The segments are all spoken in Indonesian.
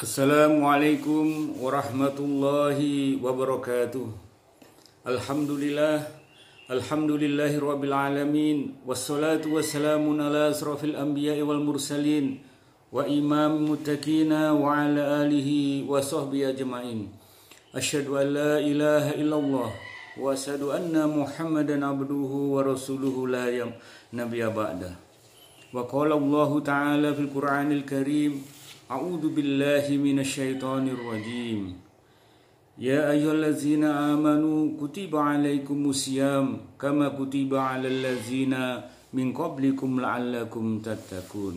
Assalamualaikum warahmatullahi wabarakatuh. Alhamdulillah Alhamdulillahi rabbil alamin Wassalatu wassalamun ala asrafil anbiya'i wal mursalin Wa imam muttaqina wa ala alihi wa sahbihi ajma'in Asyhadu an la ilaha illallah Wa asyhadu anna muhammadan abduhu wa rasuluhu la yam nabiyya ba'da Wa qala Allah ta'ala fil Qur'anil Karim A'udzu billahi minasyaitonir rajim يا أيها الذين آمنوا كتب عليكم الصيام كما كتب على الذين من قبلكم لعلكم تتقون.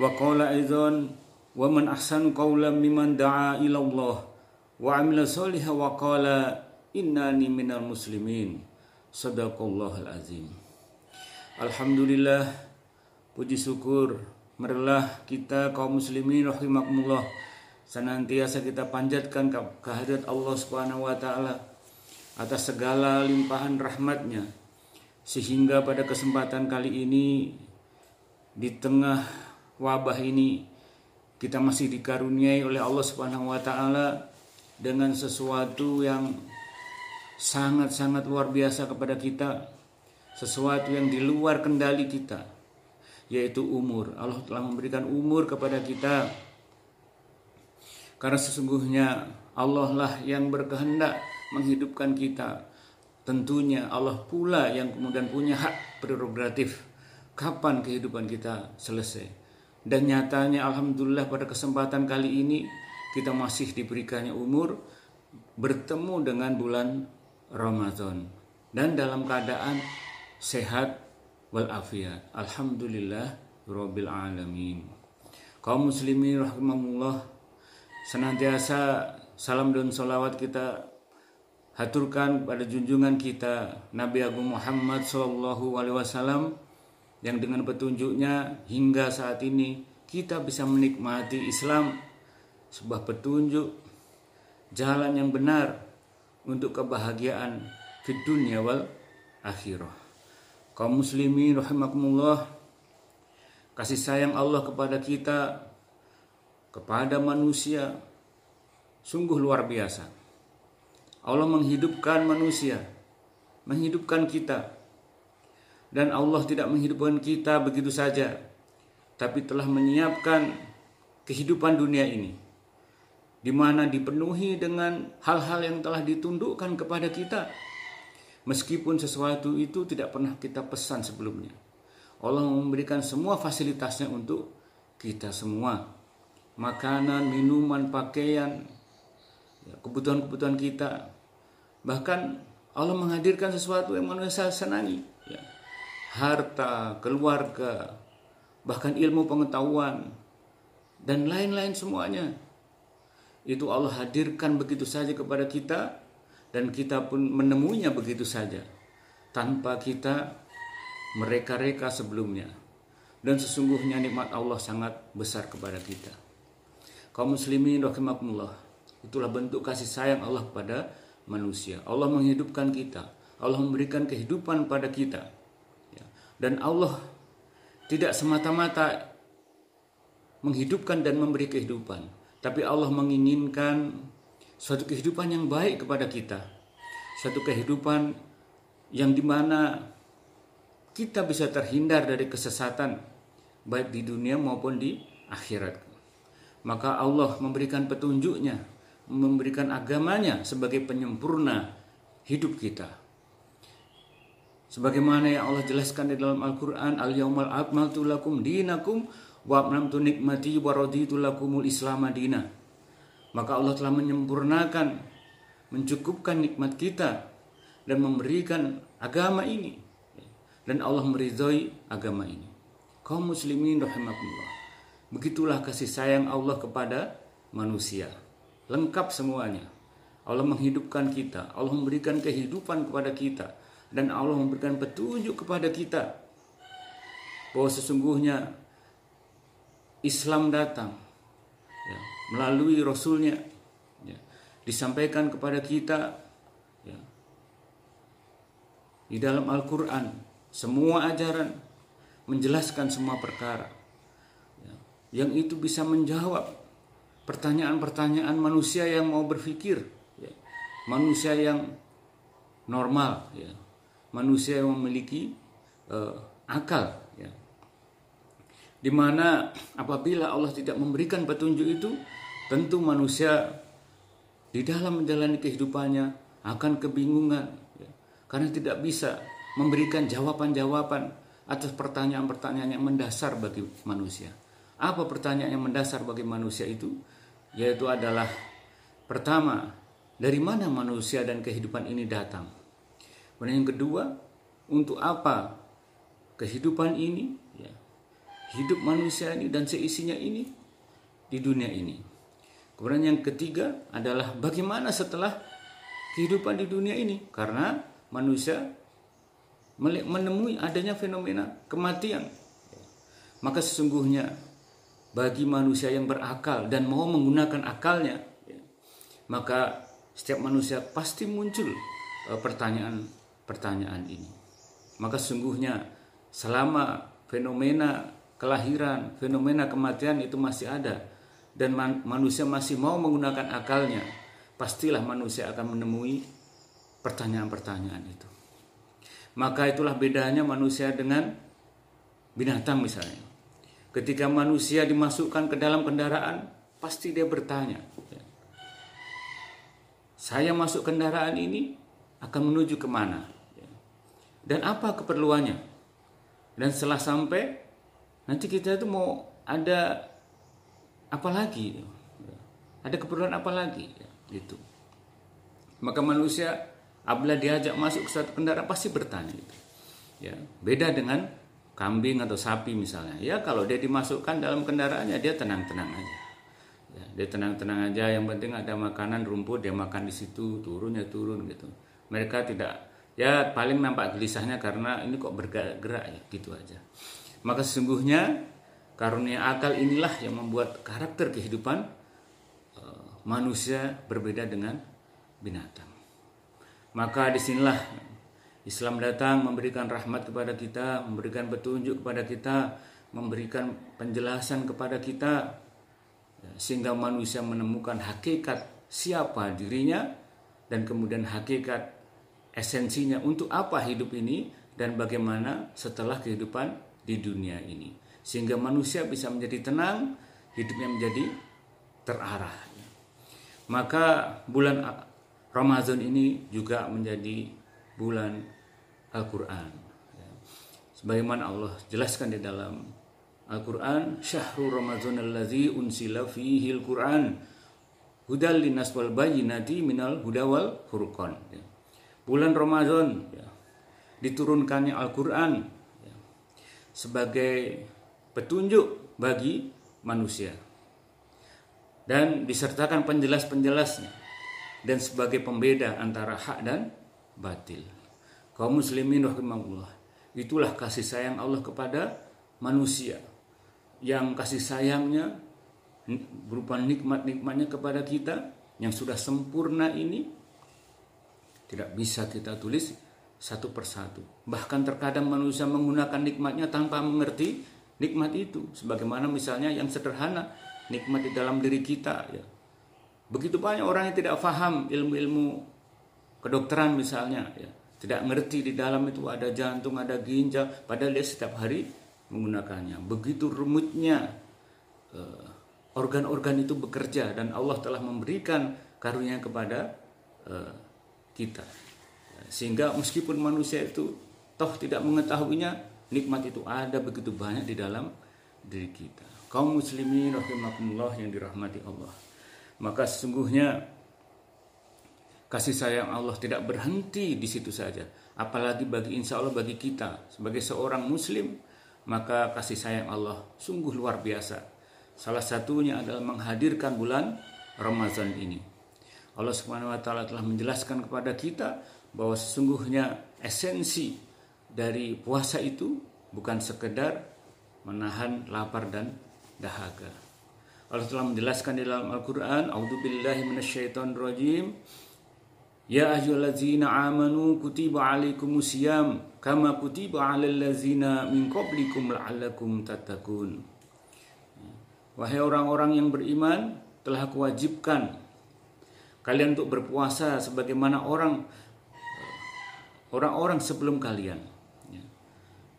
وقال أيضا ومن أحسن قولا ممن دعا إلى الله وعمل صالحا وقال إنني من المسلمين صدق الله العظيم. Alhamdulillah puji syukur. Marilah kita kaum muslimin rahimakumullah senantiasa kita panjatkan kehadirat Allah Subhanahu wa taala atas segala limpahan rahmatnya. Sehingga pada kesempatan kali ini di tengah wabah ini kita masih dikaruniai oleh Allah Subhanahu wa taala dengan sesuatu yang sangat-sangat luar biasa kepada kita sesuatu yang di luar kendali kita yaitu umur Allah telah memberikan umur kepada kita karena sesungguhnya Allah lah yang berkehendak menghidupkan kita. Tentunya Allah pula yang kemudian punya hak prerogatif kapan kehidupan kita selesai. Dan nyatanya Alhamdulillah pada kesempatan kali ini kita masih diberikannya umur bertemu dengan bulan Ramadan dan dalam keadaan sehat walafiat. Alhamdulillah Rabbil Alamin. Kaum muslimin rahimahullah senantiasa salam dan salawat kita haturkan pada junjungan kita Nabi Agung Muhammad Shallallahu Alaihi Wasallam yang dengan petunjuknya hingga saat ini kita bisa menikmati Islam sebuah petunjuk jalan yang benar untuk kebahagiaan di dunia wal akhirah. Kaum muslimin rahimakumullah kasih sayang Allah kepada kita kepada manusia sungguh luar biasa. Allah menghidupkan manusia, menghidupkan kita. Dan Allah tidak menghidupkan kita begitu saja, tapi telah menyiapkan kehidupan dunia ini di mana dipenuhi dengan hal-hal yang telah ditundukkan kepada kita meskipun sesuatu itu tidak pernah kita pesan sebelumnya. Allah memberikan semua fasilitasnya untuk kita semua makanan, minuman, pakaian, ya, kebutuhan-kebutuhan kita. Bahkan Allah menghadirkan sesuatu yang manusia senangi, ya. harta, keluarga, bahkan ilmu pengetahuan, dan lain-lain semuanya. Itu Allah hadirkan begitu saja kepada kita, dan kita pun menemuinya begitu saja, tanpa kita mereka-reka sebelumnya. Dan sesungguhnya nikmat Allah sangat besar kepada kita kaum muslimin rahimakumullah. Itulah bentuk kasih sayang Allah pada manusia. Allah menghidupkan kita. Allah memberikan kehidupan pada kita. Ya. Dan Allah tidak semata-mata menghidupkan dan memberi kehidupan. Tapi Allah menginginkan suatu kehidupan yang baik kepada kita. Suatu kehidupan yang di mana kita bisa terhindar dari kesesatan baik di dunia maupun di akhirat maka Allah memberikan petunjuknya, memberikan agamanya sebagai penyempurna hidup kita. Sebagaimana yang Allah jelaskan di dalam Al-Quran, Al-Yawmal akmaltu lakum dinakum wa abnamtu nikmati wa raditu lakumul islam. Maka Allah telah menyempurnakan, mencukupkan nikmat kita dan memberikan agama ini. Dan Allah meridhoi agama ini. Kaum muslimin rahimakumullah. Begitulah kasih sayang Allah kepada manusia. Lengkap semuanya. Allah menghidupkan kita, Allah memberikan kehidupan kepada kita, dan Allah memberikan petunjuk kepada kita bahwa sesungguhnya Islam datang melalui Rasulnya. Ya, disampaikan kepada kita ya, di dalam Al-Quran semua ajaran menjelaskan semua perkara. Yang itu bisa menjawab pertanyaan-pertanyaan manusia yang mau berpikir, ya. manusia yang normal, ya. manusia yang memiliki uh, akal, ya. Di mana apabila Allah tidak memberikan petunjuk itu, tentu manusia di dalam menjalani kehidupannya akan kebingungan, ya. karena tidak bisa memberikan jawaban-jawaban atas pertanyaan-pertanyaan yang mendasar bagi manusia. Apa pertanyaan yang mendasar bagi manusia itu? Yaitu adalah pertama, dari mana manusia dan kehidupan ini datang? Kemudian yang kedua, untuk apa kehidupan ini, hidup manusia ini dan seisinya ini di dunia ini. Kemudian yang ketiga adalah bagaimana setelah kehidupan di dunia ini? Karena manusia menemui adanya fenomena kematian. Maka sesungguhnya bagi manusia yang berakal dan mau menggunakan akalnya, maka setiap manusia pasti muncul pertanyaan-pertanyaan ini. Maka sesungguhnya selama fenomena kelahiran, fenomena kematian itu masih ada dan manusia masih mau menggunakan akalnya, pastilah manusia akan menemui pertanyaan-pertanyaan itu. Maka itulah bedanya manusia dengan binatang misalnya. Ketika manusia dimasukkan ke dalam kendaraan, pasti dia bertanya. Saya masuk kendaraan ini akan menuju ke mana? Dan apa keperluannya? Dan setelah sampai, nanti kita itu mau ada apa lagi? Ada keperluan apa lagi? Gitu. Maka manusia apabila diajak masuk ke suatu kendaraan pasti bertanya itu. Ya, beda dengan kambing atau sapi misalnya. Ya, kalau dia dimasukkan dalam kendaraannya dia tenang-tenang aja. Ya, dia tenang-tenang aja yang penting ada makanan rumput dia makan di situ, turun ya turun gitu. Mereka tidak ya paling nampak gelisahnya karena ini kok bergerak-gerak ya gitu aja. Maka sesungguhnya karunia akal inilah yang membuat karakter kehidupan uh, manusia berbeda dengan binatang. Maka di sinilah Islam datang memberikan rahmat kepada kita, memberikan petunjuk kepada kita, memberikan penjelasan kepada kita, ya, sehingga manusia menemukan hakikat siapa dirinya dan kemudian hakikat esensinya untuk apa hidup ini dan bagaimana setelah kehidupan di dunia ini. Sehingga manusia bisa menjadi tenang, hidupnya menjadi terarah. Maka bulan Ramadan ini juga menjadi bulan Al-Quran. Sebagaimana Allah jelaskan di dalam Al-Quran, Syahrul Ramadan alladzi unsila fihi Al-Quran hudal linas wal bayinati minal hudawal furqan. Bulan Ramadan ya, diturunkannya Al-Quran sebagai petunjuk bagi manusia dan disertakan penjelas-penjelasnya dan sebagai pembeda antara hak dan batil. Kaum muslimin rahimahullah. Itulah kasih sayang Allah kepada manusia. Yang kasih sayangnya berupa nikmat-nikmatnya kepada kita yang sudah sempurna ini tidak bisa kita tulis satu persatu. Bahkan terkadang manusia menggunakan nikmatnya tanpa mengerti nikmat itu. Sebagaimana misalnya yang sederhana, nikmat di dalam diri kita ya Begitu banyak orang yang tidak paham ilmu-ilmu kedokteran misalnya, ya. tidak ngerti di dalam itu ada jantung, ada ginjal, padahal dia setiap hari menggunakannya. Begitu rumitnya uh, organ-organ itu bekerja dan Allah telah memberikan karunia kepada uh, kita. Sehingga meskipun manusia itu toh tidak mengetahuinya, nikmat itu ada begitu banyak di dalam diri kita. Kaum muslimin rahimakumullah yang dirahmati Allah maka sesungguhnya kasih sayang Allah tidak berhenti di situ saja. Apalagi bagi insya Allah bagi kita sebagai seorang muslim, maka kasih sayang Allah sungguh luar biasa. Salah satunya adalah menghadirkan bulan Ramadan ini. Allah Subhanahu wa taala telah menjelaskan kepada kita bahwa sesungguhnya esensi dari puasa itu bukan sekedar menahan lapar dan dahaga. Allah telah menjelaskan di dalam Al-Quran A'udzubillahi minasyaitonirrajim. Ya ayyuhallazina amanu kutiba alaikumusiyam kama kutiba alal ladzina min qablikum la'allakum tattaqun. Wahai orang-orang yang beriman telah aku wajibkan kalian untuk berpuasa sebagaimana orang orang-orang sebelum kalian ya,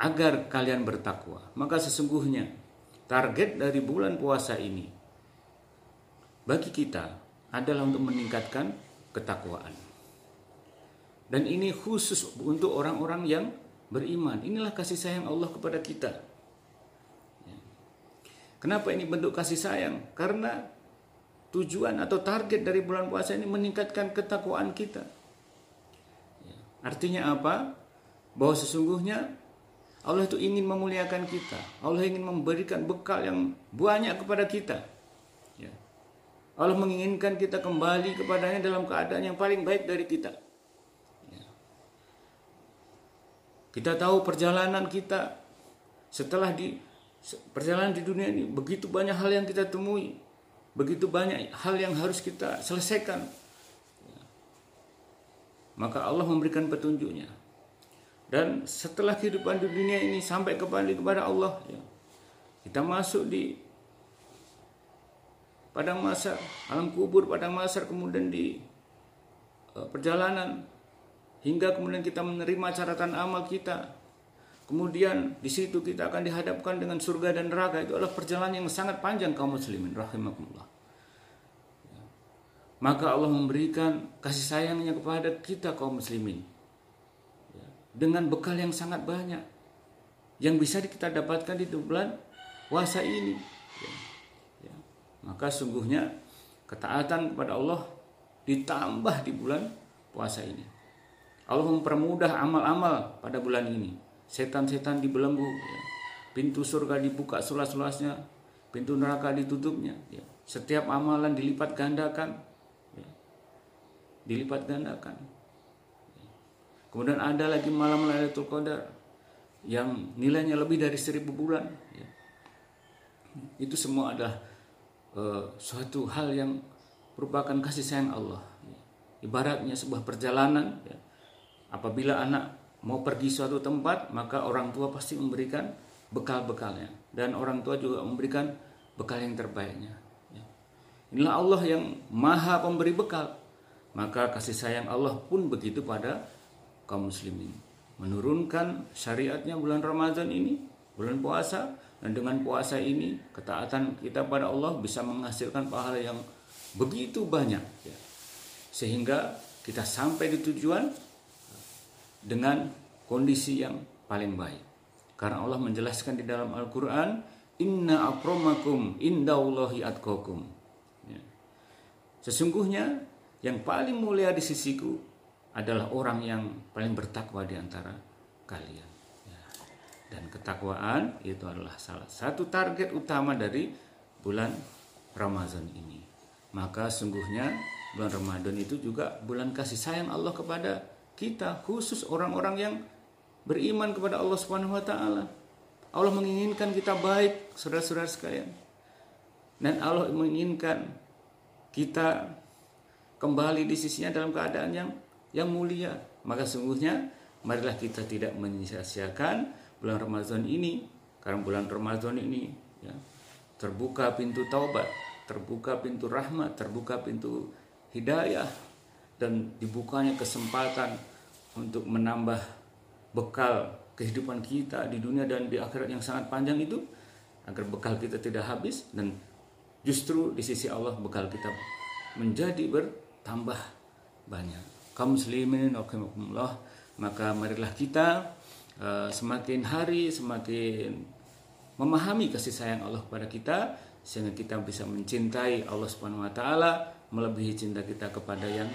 agar kalian bertakwa. Maka sesungguhnya target dari bulan puasa ini bagi kita adalah untuk meningkatkan ketakwaan. Dan ini khusus untuk orang-orang yang beriman. Inilah kasih sayang Allah kepada kita. Ya. kenapa ini bentuk kasih sayang? Karena tujuan atau target dari bulan puasa ini meningkatkan ketakwaan kita. Ya. Artinya apa? Bahwa sesungguhnya Allah itu ingin memuliakan kita. Allah ingin memberikan bekal yang banyak kepada kita. Ya. Allah menginginkan kita kembali kepadanya dalam keadaan yang paling baik dari kita. Ya. Kita tahu perjalanan kita setelah di perjalanan di dunia ini begitu banyak hal yang kita temui Begitu banyak hal yang harus kita selesaikan. Maka Allah memberikan petunjuknya. Dan setelah kehidupan di dunia ini sampai kembali kepada Allah, ya, kita masuk di padang masa alam kubur, padang masa kemudian di uh, perjalanan hingga kemudian kita menerima catatan amal kita. Kemudian di situ kita akan dihadapkan dengan surga dan neraka itu adalah perjalanan yang sangat panjang kaum muslimin rahimakumullah maka Allah memberikan kasih sayangnya kepada kita kaum muslimin. Ya, dengan bekal yang sangat banyak. Yang bisa kita dapatkan di bulan puasa ini. Ya, ya. maka sungguhnya ketaatan kepada Allah ditambah di bulan puasa ini. Allah mempermudah amal-amal pada bulan ini. Setan-setan dibelenggu pintu surga dibuka seluas-luasnya. Pintu neraka ditutupnya ya. setiap amalan dilipat gandakan dilipat gandakan. Kemudian ada lagi malam Lailatul Qadar yang nilainya lebih dari seribu bulan. Ya. Itu semua adalah uh, suatu hal yang merupakan kasih sayang Allah. Ya. Ibaratnya sebuah perjalanan. Ya. Apabila anak mau pergi suatu tempat, maka orang tua pasti memberikan bekal-bekalnya. Dan orang tua juga memberikan bekal yang terbaiknya. Ya. Inilah Allah yang maha pemberi bekal maka kasih sayang Allah pun begitu pada kaum muslimin. Menurunkan syariatnya bulan Ramadan ini, bulan puasa, dan dengan puasa ini ketaatan kita pada Allah bisa menghasilkan pahala yang begitu banyak ya. Sehingga kita sampai di tujuan dengan kondisi yang paling baik. Karena Allah menjelaskan di dalam Al-Qur'an, "Inna akramakum indallahi atqakum." Ya. Sesungguhnya yang paling mulia di sisiku adalah orang yang paling bertakwa di antara kalian. Ya. Dan ketakwaan itu adalah salah satu target utama dari bulan Ramadan ini. Maka sungguhnya bulan Ramadan itu juga bulan kasih sayang Allah kepada kita, khusus orang-orang yang beriman kepada Allah Subhanahu wa taala. Allah menginginkan kita baik, saudara-saudara sekalian. Dan Allah menginginkan kita kembali di sisinya dalam keadaan yang yang mulia. Maka sungguhnya marilah kita tidak menyia-siakan bulan Ramadan ini karena bulan Ramadan ini ya, terbuka pintu taubat, terbuka pintu rahmat, terbuka pintu hidayah dan dibukanya kesempatan untuk menambah bekal kehidupan kita di dunia dan di akhirat yang sangat panjang itu agar bekal kita tidak habis dan justru di sisi Allah bekal kita menjadi ber tambah banyak. Kaum muslimin rahimakumullah, maka marilah kita uh, semakin hari semakin memahami kasih sayang Allah kepada kita sehingga kita bisa mencintai Allah Subhanahu wa taala melebihi cinta kita kepada yang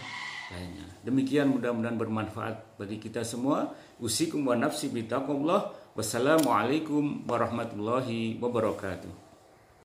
lainnya. Demikian mudah-mudahan bermanfaat bagi kita semua. Usikum wa nafsi bitaqullah. Wassalamualaikum warahmatullahi wabarakatuh.